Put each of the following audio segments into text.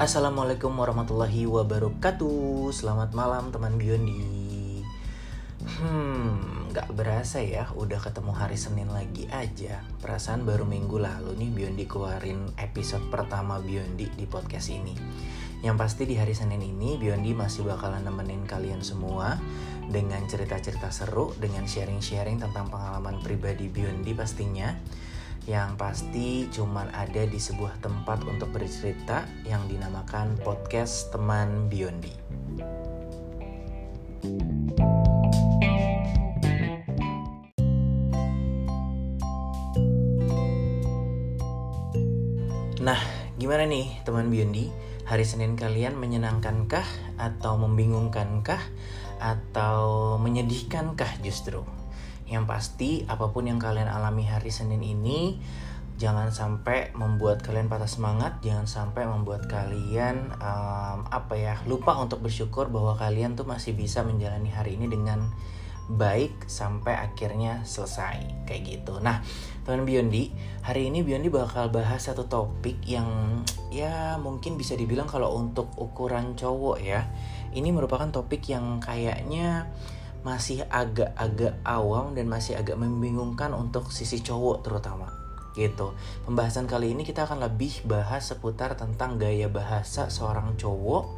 Assalamualaikum warahmatullahi wabarakatuh. Selamat malam teman Biondi Hmm, gak berasa ya udah ketemu hari Senin lagi aja. Perasaan baru minggu lalu nih Biondi keluarin episode pertama Biondi di podcast ini. Yang pasti di hari Senin ini Biondi masih bakalan nemenin kalian semua Dengan cerita-cerita seru Dengan sharing-sharing tentang pengalaman pribadi Biondi pastinya yang pasti cuman ada di sebuah tempat untuk bercerita yang dinamakan podcast teman Biondi. Nah, gimana nih teman Biondi? Hari Senin kalian menyenangkankah atau membingungkankah atau menyedihkankah justru? Yang pasti apa pun yang kalian alami hari Senin ini jangan sampai membuat kalian patah semangat, jangan sampai membuat kalian um, apa ya lupa untuk bersyukur bahwa kalian tuh masih bisa menjalani hari ini dengan baik sampai akhirnya selesai kayak gitu. Nah, teman Biondi, hari ini Biondi bakal bahas satu topik yang ya mungkin bisa dibilang kalau untuk ukuran cowok ya, ini merupakan topik yang kayaknya masih agak-agak awam dan masih agak membingungkan untuk sisi cowok terutama gitu. Pembahasan kali ini kita akan lebih bahas seputar tentang gaya bahasa seorang cowok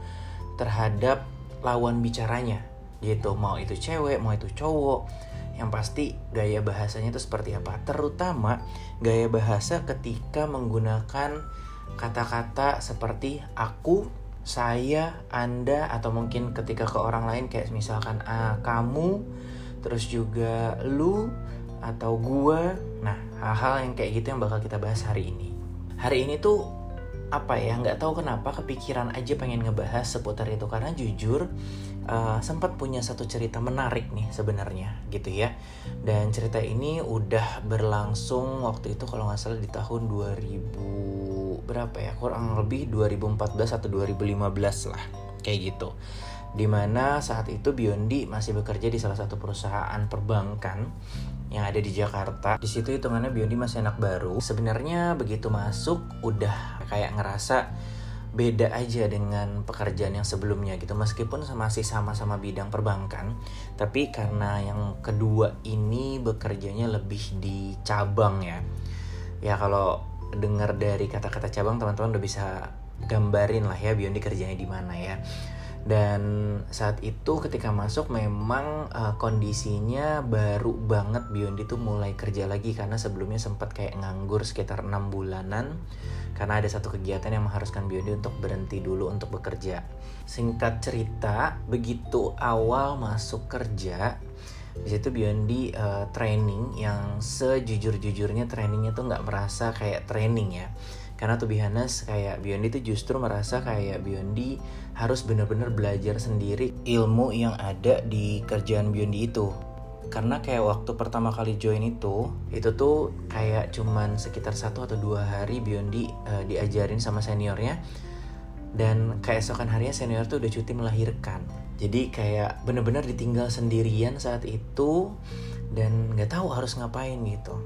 terhadap lawan bicaranya gitu. Mau itu cewek, mau itu cowok. Yang pasti gaya bahasanya itu seperti apa? Terutama gaya bahasa ketika menggunakan kata-kata seperti aku saya, Anda, atau mungkin ketika ke orang lain kayak misalkan ah, kamu, terus juga lu atau gua. Nah, hal-hal yang kayak gitu yang bakal kita bahas hari ini. Hari ini tuh apa ya nggak tahu kenapa kepikiran aja pengen ngebahas seputar itu karena jujur uh, sempat punya satu cerita menarik nih sebenarnya gitu ya dan cerita ini udah berlangsung waktu itu kalau nggak salah di tahun 2000 berapa ya kurang lebih 2014 atau 2015 lah kayak gitu di mana saat itu Biondi masih bekerja di salah satu perusahaan perbankan yang ada di Jakarta. Di situ hitungannya Biondi masih anak baru. Sebenarnya begitu masuk udah kayak ngerasa beda aja dengan pekerjaan yang sebelumnya gitu meskipun masih sama-sama bidang perbankan tapi karena yang kedua ini bekerjanya lebih di cabang ya ya kalau dengar dari kata-kata cabang teman-teman udah bisa gambarin lah ya Biondi kerjanya di mana ya. Dan saat itu ketika masuk memang uh, kondisinya baru banget Biondi tuh mulai kerja lagi. Karena sebelumnya sempat kayak nganggur sekitar enam bulanan. Karena ada satu kegiatan yang mengharuskan Biondi untuk berhenti dulu untuk bekerja. Singkat cerita begitu awal masuk kerja di situ Biondi uh, training yang sejujur-jujurnya trainingnya tuh nggak merasa kayak training ya. Karena tuh Bihanas kayak Biondi tuh justru merasa kayak Biondi harus bener-bener belajar sendiri ilmu yang ada di kerjaan Biondi itu. Karena kayak waktu pertama kali join itu itu tuh kayak cuman sekitar satu atau dua hari Biondi uh, diajarin sama seniornya. Dan keesokan harinya senior tuh udah cuti melahirkan jadi kayak bener-bener ditinggal sendirian saat itu dan nggak tahu harus ngapain gitu.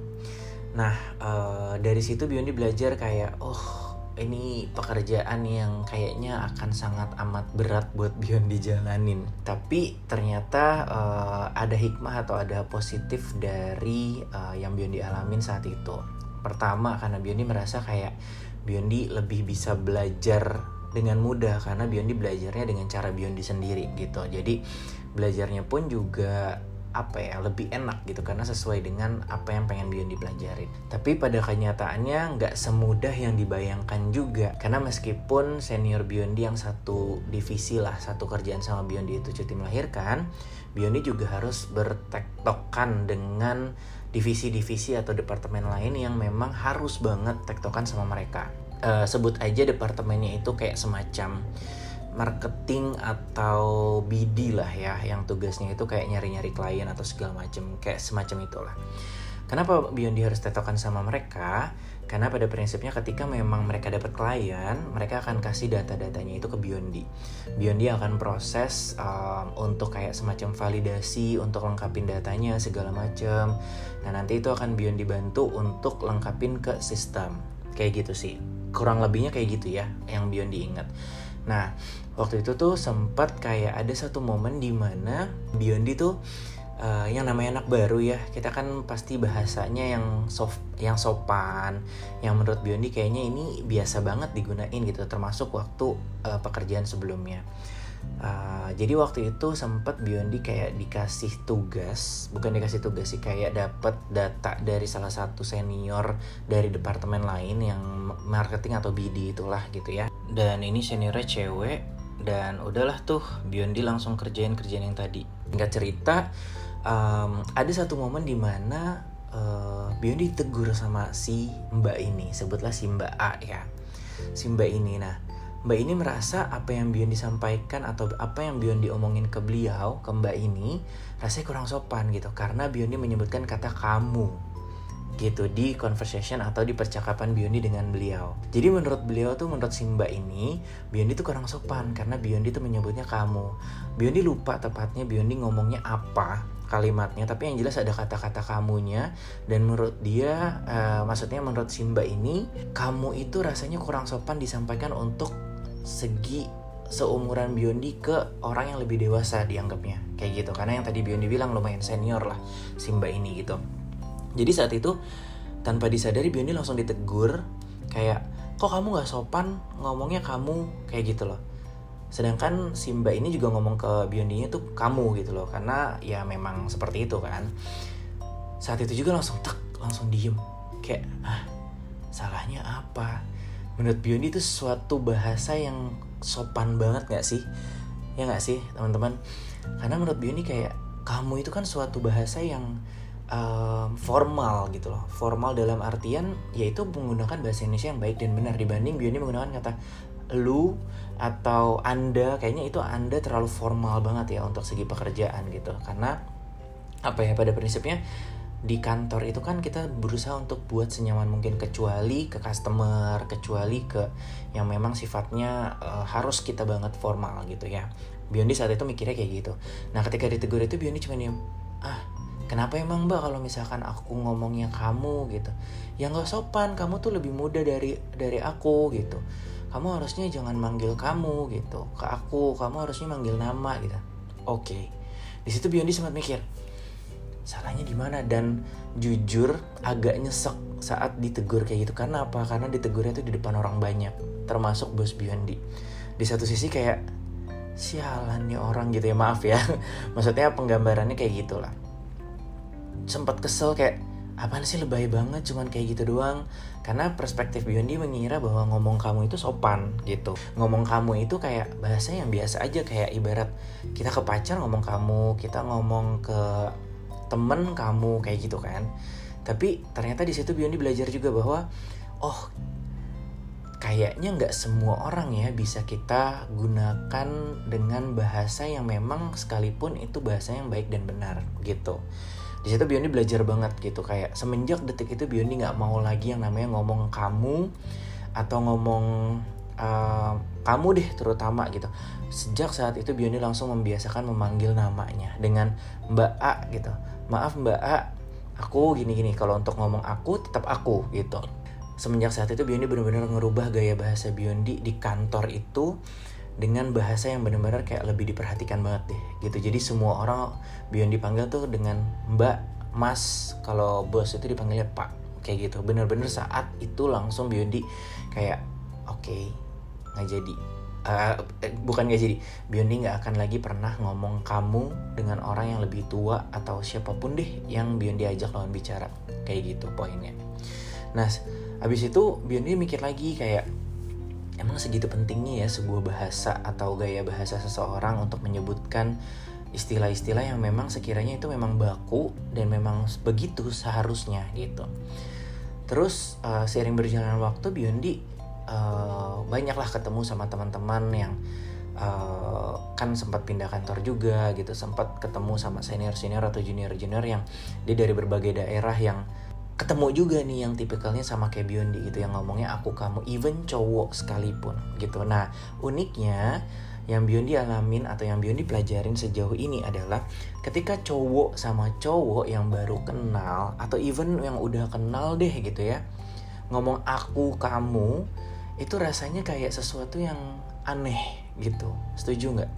Nah uh, dari situ Biondi belajar kayak oh ini pekerjaan yang kayaknya akan sangat amat berat buat Biondi jalanin. Tapi ternyata uh, ada hikmah atau ada positif dari uh, yang Biondi alamin saat itu. Pertama karena Biondi merasa kayak Biondi lebih bisa belajar dengan mudah karena Biondi belajarnya dengan cara Biondi sendiri gitu. Jadi belajarnya pun juga apa ya lebih enak gitu karena sesuai dengan apa yang pengen Biondi pelajarin. Tapi pada kenyataannya nggak semudah yang dibayangkan juga karena meskipun senior Biondi yang satu divisi lah satu kerjaan sama Biondi itu cuti melahirkan, Biondi juga harus bertektokan dengan divisi-divisi atau departemen lain yang memang harus banget tektokan sama mereka uh, sebut aja departemennya itu kayak semacam marketing atau BD lah ya yang tugasnya itu kayak nyari-nyari klien atau segala macam kayak semacam itulah. Kenapa Biondi harus tetokan sama mereka? Karena pada prinsipnya ketika memang mereka dapat klien, mereka akan kasih data-datanya itu ke Biondi. Biondi akan proses um, untuk kayak semacam validasi, untuk lengkapin datanya segala macam. Nah nanti itu akan Biondi bantu untuk lengkapin ke sistem. Kayak gitu sih kurang lebihnya kayak gitu ya yang Biondi ingat nah waktu itu tuh sempat kayak ada satu momen di mana Biondi tuh uh, yang namanya anak baru ya kita kan pasti bahasanya yang soft yang sopan yang menurut Biondi kayaknya ini biasa banget digunain gitu termasuk waktu uh, pekerjaan sebelumnya Uh, jadi waktu itu sempat Biondi kayak dikasih tugas, bukan dikasih tugas sih, kayak dapat data dari salah satu senior dari departemen lain yang marketing atau BD itulah gitu ya. Dan ini seniornya cewek dan udahlah tuh Biondi langsung kerjain kerjaan yang tadi. Nggak cerita, um, ada satu momen di mana uh, Biondi tegur sama si Mbak ini, sebutlah si Mbak A ya, si Mbak ini. Nah, Mbak ini merasa apa yang Bion disampaikan atau apa yang Bion diomongin ke beliau, ke Mbak ini, rasanya kurang sopan gitu. Karena Biondi menyebutkan kata kamu gitu di conversation atau di percakapan Biondi dengan beliau. Jadi menurut beliau tuh menurut si Mbak ini, Biondi tuh kurang sopan karena Biondi tuh menyebutnya kamu. Biondi lupa tepatnya Biondi ngomongnya apa kalimatnya tapi yang jelas ada kata-kata kamunya dan menurut dia uh, maksudnya menurut Simba ini kamu itu rasanya kurang sopan disampaikan untuk segi seumuran Biondi ke orang yang lebih dewasa dianggapnya. Kayak gitu karena yang tadi Biondi bilang lumayan senior lah Simba ini gitu. Jadi saat itu tanpa disadari Biondi langsung ditegur kayak kok kamu gak sopan ngomongnya kamu? Kayak gitu loh. Sedangkan Simba ini juga ngomong ke Biondinya tuh kamu gitu loh karena ya memang seperti itu kan. Saat itu juga langsung tek langsung diem. Kayak ah salahnya apa menurut Biondi itu suatu bahasa yang sopan banget gak sih? Ya gak sih teman-teman? Karena menurut Biondi kayak kamu itu kan suatu bahasa yang um, formal gitu loh. Formal dalam artian yaitu menggunakan bahasa Indonesia yang baik dan benar. Dibanding Biondi menggunakan kata lu atau anda. Kayaknya itu anda terlalu formal banget ya untuk segi pekerjaan gitu. Karena apa ya pada prinsipnya di kantor itu kan kita berusaha untuk buat senyaman mungkin kecuali ke customer, kecuali ke yang memang sifatnya uh, harus kita banget formal gitu ya. Biondi saat itu mikirnya kayak gitu. Nah ketika ditegur itu Biondi cuma diem, ah kenapa emang mbak kalau misalkan aku ngomongnya kamu gitu, ya nggak sopan, kamu tuh lebih muda dari dari aku gitu. Kamu harusnya jangan manggil kamu gitu, ke aku, kamu harusnya manggil nama gitu. Oke, okay. di situ Biondi sempat mikir, salahnya di mana? Dan jujur agak nyesek saat ditegur kayak gitu. Karena apa? Karena ditegurnya itu di depan orang banyak termasuk bos Biondi. Di satu sisi kayak sialan nih orang gitu ya maaf ya. Maksudnya penggambarannya kayak gitulah. Sempat kesel kayak apa sih lebay banget cuman kayak gitu doang. Karena perspektif Biondi mengira bahwa ngomong kamu itu sopan gitu. Ngomong kamu itu kayak bahasa yang biasa aja kayak ibarat kita ke pacar ngomong kamu kita ngomong ke temen kamu kayak gitu kan. Tapi ternyata di situ Biondi belajar juga bahwa oh kayaknya nggak semua orang ya bisa kita gunakan dengan bahasa yang memang sekalipun itu bahasa yang baik dan benar gitu. Di situ Biondi belajar banget gitu kayak semenjak detik itu Biondi nggak mau lagi yang namanya ngomong kamu atau ngomong uh, kamu deh terutama gitu. Sejak saat itu Biondi langsung membiasakan memanggil namanya dengan Mbak A gitu maaf mbak A aku gini-gini kalau untuk ngomong aku tetap aku gitu. Semenjak saat itu Biondi benar-benar ngerubah gaya bahasa Biondi di kantor itu dengan bahasa yang benar-benar kayak lebih diperhatikan banget deh gitu. Jadi semua orang Biondi panggil tuh dengan mbak mas kalau bos itu dipanggilnya pak kayak gitu. Bener-bener saat itu langsung Biondi kayak oke okay, nggak jadi uh, bukan gak jadi. Biondi nggak akan lagi pernah ngomong kamu dengan orang yang lebih tua atau siapa pun deh yang Biondi ajak lawan bicara. Kayak gitu poinnya. Nah abis itu Biondi mikir lagi kayak emang segitu pentingnya ya sebuah bahasa atau gaya bahasa seseorang untuk menyebutkan istilah-istilah yang memang sekiranya itu memang baku dan memang begitu seharusnya gitu. Terus uh, seiring berjalannya waktu Biondi uh, banyaklah ketemu sama teman-teman yang uh, kan sempat pindah kantor juga gitu sempat ketemu sama senior senior atau junior junior yang dia dari berbagai daerah yang ketemu juga nih yang tipikalnya sama kayak Biondi gitu yang ngomongnya aku kamu even cowok sekalipun gitu. Nah uniknya yang Biondi alamin atau yang Biondi pelajarin sejauh ini adalah ketika cowok sama cowok yang baru kenal atau even yang udah kenal deh gitu ya ngomong aku kamu itu rasanya kayak sesuatu yang aneh gitu. Setuju nggak?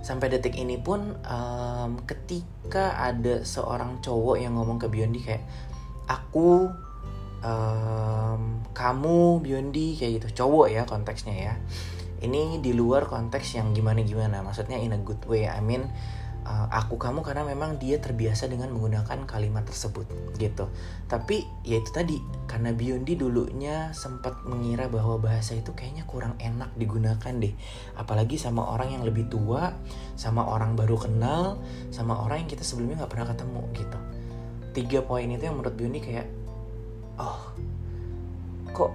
Sampai detik ini pun um, ketika ada seorang cowok yang ngomong ke Biondi kayak aku um, kamu Biondi kayak gitu. Cowok ya konteksnya ya. Ini di luar konteks yang gimana gimana maksudnya in a good way I mean uh, aku kamu karena memang dia terbiasa dengan menggunakan kalimat tersebut gitu. Tapi ya itu tadi karena Biondi dulunya sempat mengira bahwa bahasa itu kayaknya kurang enak digunakan deh. Apalagi sama orang yang lebih tua sama orang baru kenal sama orang yang kita sebelumnya nggak pernah ketemu gitu. Tiga poin itu yang menurut Biondi kayak oh kok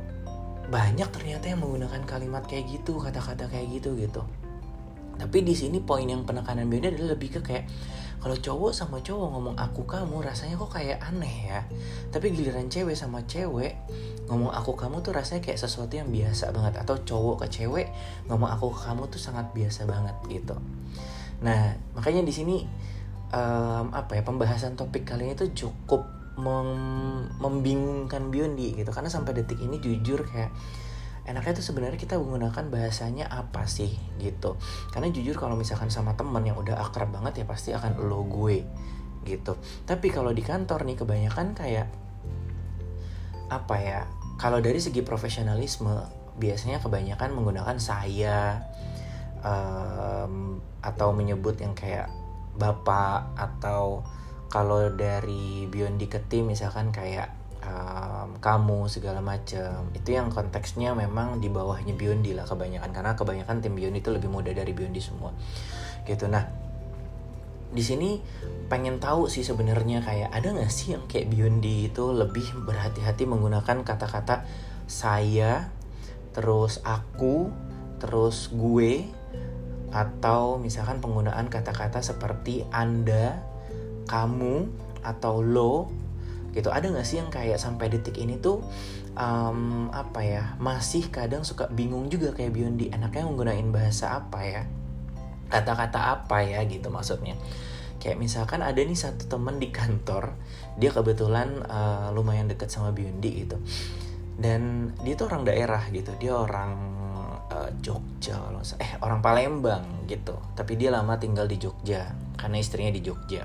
banyak ternyata yang menggunakan kalimat kayak gitu kata-kata kayak gitu gitu tapi di sini poin yang penekanan beda adalah lebih ke kayak kalau cowok sama cowok ngomong aku kamu rasanya kok kayak aneh ya? Tapi giliran cewek sama cewek ngomong aku kamu tuh rasanya kayak sesuatu yang biasa banget. Atau cowok ke cewek ngomong aku ke kamu tuh sangat biasa banget gitu. Nah makanya di sini um, apa ya pembahasan topik kali ini tuh cukup mem membingungkan Biondi gitu. Karena sampai detik ini jujur kayak enaknya tuh sebenarnya kita menggunakan bahasanya apa sih gitu. Karena jujur kalau misalkan sama temen yang udah akrab banget ya pasti akan lo gue gitu. Tapi kalau di kantor nih kebanyakan kayak apa ya kalau dari segi profesionalisme biasanya kebanyakan menggunakan saya um, atau menyebut yang kayak bapak atau kalau dari Biondi ke tim misalkan kayak um, kamu segala macam itu yang konteksnya memang di bawahnya Biondi lah kebanyakan. Karena kebanyakan tim Biondi itu lebih muda dari Biondi semua. Gitu. Nah di sini pengen tahu sih sebenarnya kayak ada nggak sih yang kayak Biondi itu lebih berhati-hati menggunakan kata-kata saya terus aku terus gue atau misalkan penggunaan kata-kata seperti anda kamu atau lo gitu. Ada nggak sih yang kayak sampai detik ini tuh um, apa ya masih kadang suka bingung juga kayak Biondi enaknya menggunakan bahasa apa ya? Kata-kata apa ya gitu maksudnya. Kayak misalkan ada nih satu teman di kantor dia kebetulan uh, lumayan deket sama Biondi gitu. Dan dia tuh orang daerah gitu. Dia orang uh, Jogja loh eh orang Palembang gitu. Tapi dia lama tinggal di Jogja karena istrinya di Jogja.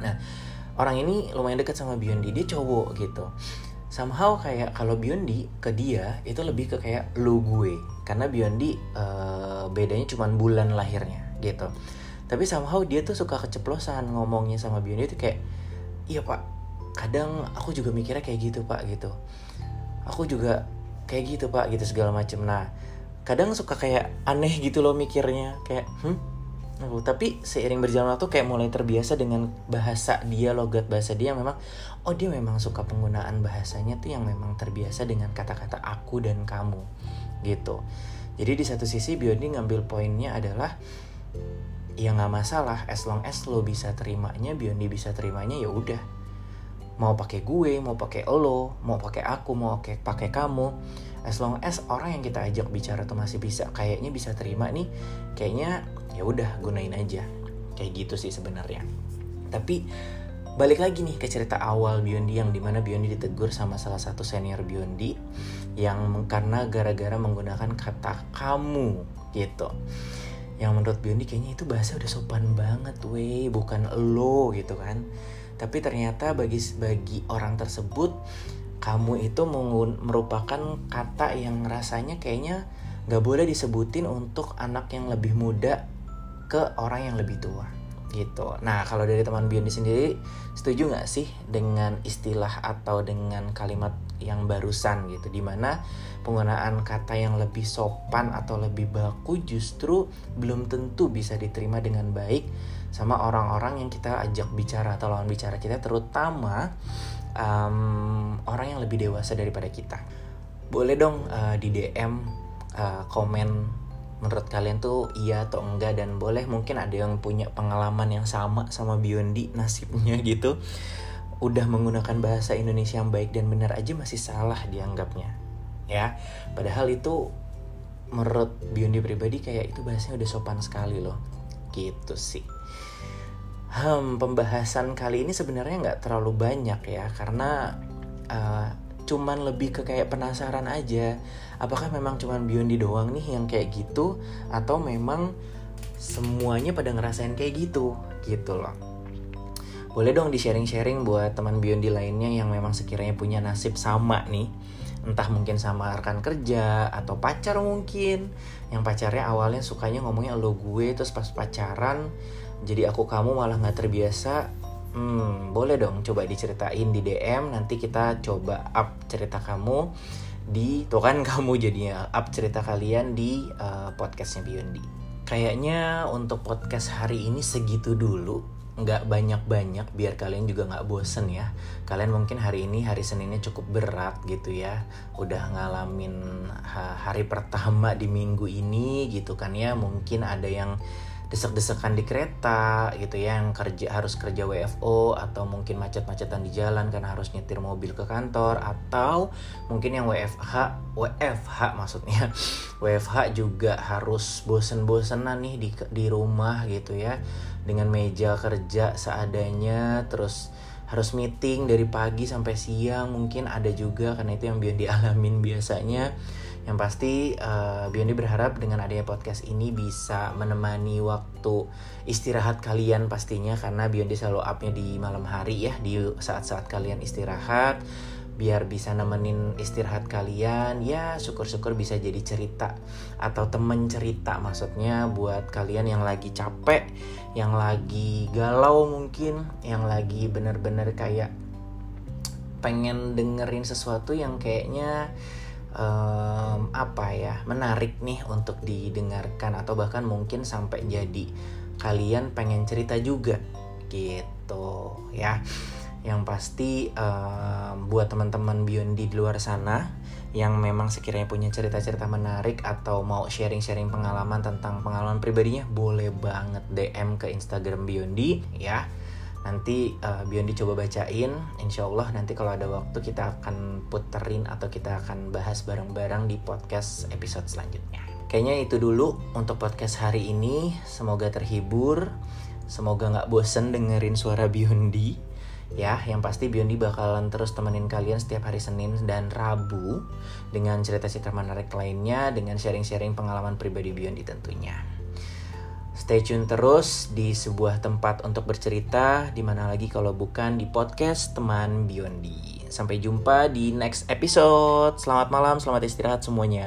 Nah orang ini lumayan dekat sama Biondi dia cowok gitu. Somehow kayak kalau Biondi ke dia itu lebih ke kayak lu gue. Karena Biondi uh, bedanya cuma bulan lahirnya gitu. Tapi somehow dia tuh suka keceplosan ngomongnya sama Biondi itu kayak iya pak. Kadang aku juga mikirnya kayak gitu pak gitu. Aku juga kayak gitu pak gitu segala macem. Nah kadang suka kayak aneh gitu loh mikirnya. Kayak hmm Tapi seiring berjalan waktu kayak mulai terbiasa dengan bahasa dia logat bahasa dia memang oh dia memang suka penggunaan bahasanya tuh yang memang terbiasa dengan kata-kata aku dan kamu gitu. Jadi di satu sisi Biondi ngambil poinnya adalah ya nggak masalah as long as lo bisa terimanya Biondi bisa terimanya ya udah. Mau pakai gue mau pakai lo mau pakai aku mau pakai pakai kamu. As long as orang yang kita ajak bicara tuh masih bisa kayaknya bisa terima nih. Kayaknya ya udah gunain aja. Kayak gitu sih sebenarnya. Tapi balik lagi nih ke cerita awal Biondi yang di mana Biondi ditegur sama salah satu senior Biondi yang karena gara-gara menggunakan kata kamu gitu. Yang menurut Biondi kayaknya itu bahasa udah sopan banget weh bukan lo gitu kan. Tapi ternyata bagi bagi orang tersebut kamu itu merupakan kata yang rasanya kayaknya nggak boleh disebutin untuk anak yang lebih muda ke orang yang lebih tua gitu. Nah kalau dari teman Biondi sendiri setuju nggak sih dengan istilah atau dengan kalimat yang barusan gitu, di mana penggunaan kata yang lebih sopan atau lebih baku justru belum tentu bisa diterima dengan baik sama orang-orang yang kita ajak bicara atau lawan bicara kita, terutama um, orang yang lebih dewasa daripada kita. Boleh dong uh, di DM uh, komen menurut kalian tuh iya atau enggak? Dan boleh mungkin ada yang punya pengalaman yang sama sama Biondi nasibnya gitu. Udah menggunakan bahasa Indonesia yang baik dan benar aja masih salah dianggapnya ya. Padahal itu menurut Biondi pribadi kayak itu bahasanya udah sopan sekali loh gitu sih. Hmm, pembahasan kali ini sebenarnya nggak terlalu banyak ya karena uh, cuman lebih ke kayak penasaran aja. Apakah memang cuman Biondi doang nih yang kayak gitu? Atau memang semuanya pada ngerasain kayak gitu? Gitu loh. Boleh dong di sharing-sharing buat teman Biondi lainnya yang memang sekiranya punya nasib sama nih. Entah mungkin sama rekan kerja atau pacar mungkin. Yang pacarnya awalnya sukanya ngomongnya lo gue terus pas pacaran jadi aku kamu malah nggak terbiasa hmm boleh dong coba diceritain di DM nanti kita coba up cerita kamu di tuh kan kamu jadinya up cerita kalian di uh, podcastnya Biondi. Kayaknya untuk podcast hari ini segitu dulu nggak banyak-banyak biar kalian juga nggak bosen ya. Kalian mungkin hari ini hari Seninnya cukup berat gitu ya. Udah ngalamin hari pertama di minggu ini gitu kan ya. Mungkin ada yang desek-desekan di kereta gitu ya yang kerja harus kerja WFO atau mungkin macet-macetan di jalan karena harus nyetir mobil ke kantor atau mungkin yang WFH WFH maksudnya. WFH juga harus bosen-bosenan nih di di rumah gitu ya dengan meja kerja seadanya terus harus meeting dari pagi sampai siang mungkin ada juga karena itu yang biar dialamin biasanya yang pasti uh, Biondi berharap dengan adanya podcast ini bisa menemani waktu istirahat kalian pastinya karena Biondi selalu upnya di malam hari ya di saat-saat kalian istirahat. Biar bisa nemenin istirahat kalian ya syukur-syukur bisa jadi cerita atau temen cerita maksudnya buat kalian yang lagi capek yang lagi galau mungkin yang lagi bener-bener kayak pengen dengerin sesuatu yang kayaknya um, apa ya menarik nih untuk didengarkan atau bahkan mungkin sampai jadi kalian pengen cerita juga gitu ya. Yang pasti um, buat teman-teman Biondi di luar sana yang memang sekiranya punya cerita-cerita menarik atau mau sharing-sharing pengalaman tentang pengalaman pribadinya boleh banget DM ke Instagram Biondi ya nanti uh, Biondi coba bacain. Insya Allah nanti kalau ada waktu kita akan puterin atau kita akan bahas bareng-bareng di podcast episode selanjutnya. Kayaknya itu dulu untuk podcast hari ini. Semoga terhibur. Semoga nggak bosen dengerin suara Biondi. Ya yang pasti Biondi bakalan terus temenin kalian setiap hari Senin dan Rabu dengan cerita-cerita menarik lainnya dengan sharing-sharing pengalaman pribadi Biondi tentunya Stay tune terus di sebuah tempat untuk bercerita, di mana lagi kalau bukan di podcast teman Biondi. Sampai jumpa di next episode. Selamat malam, selamat istirahat semuanya.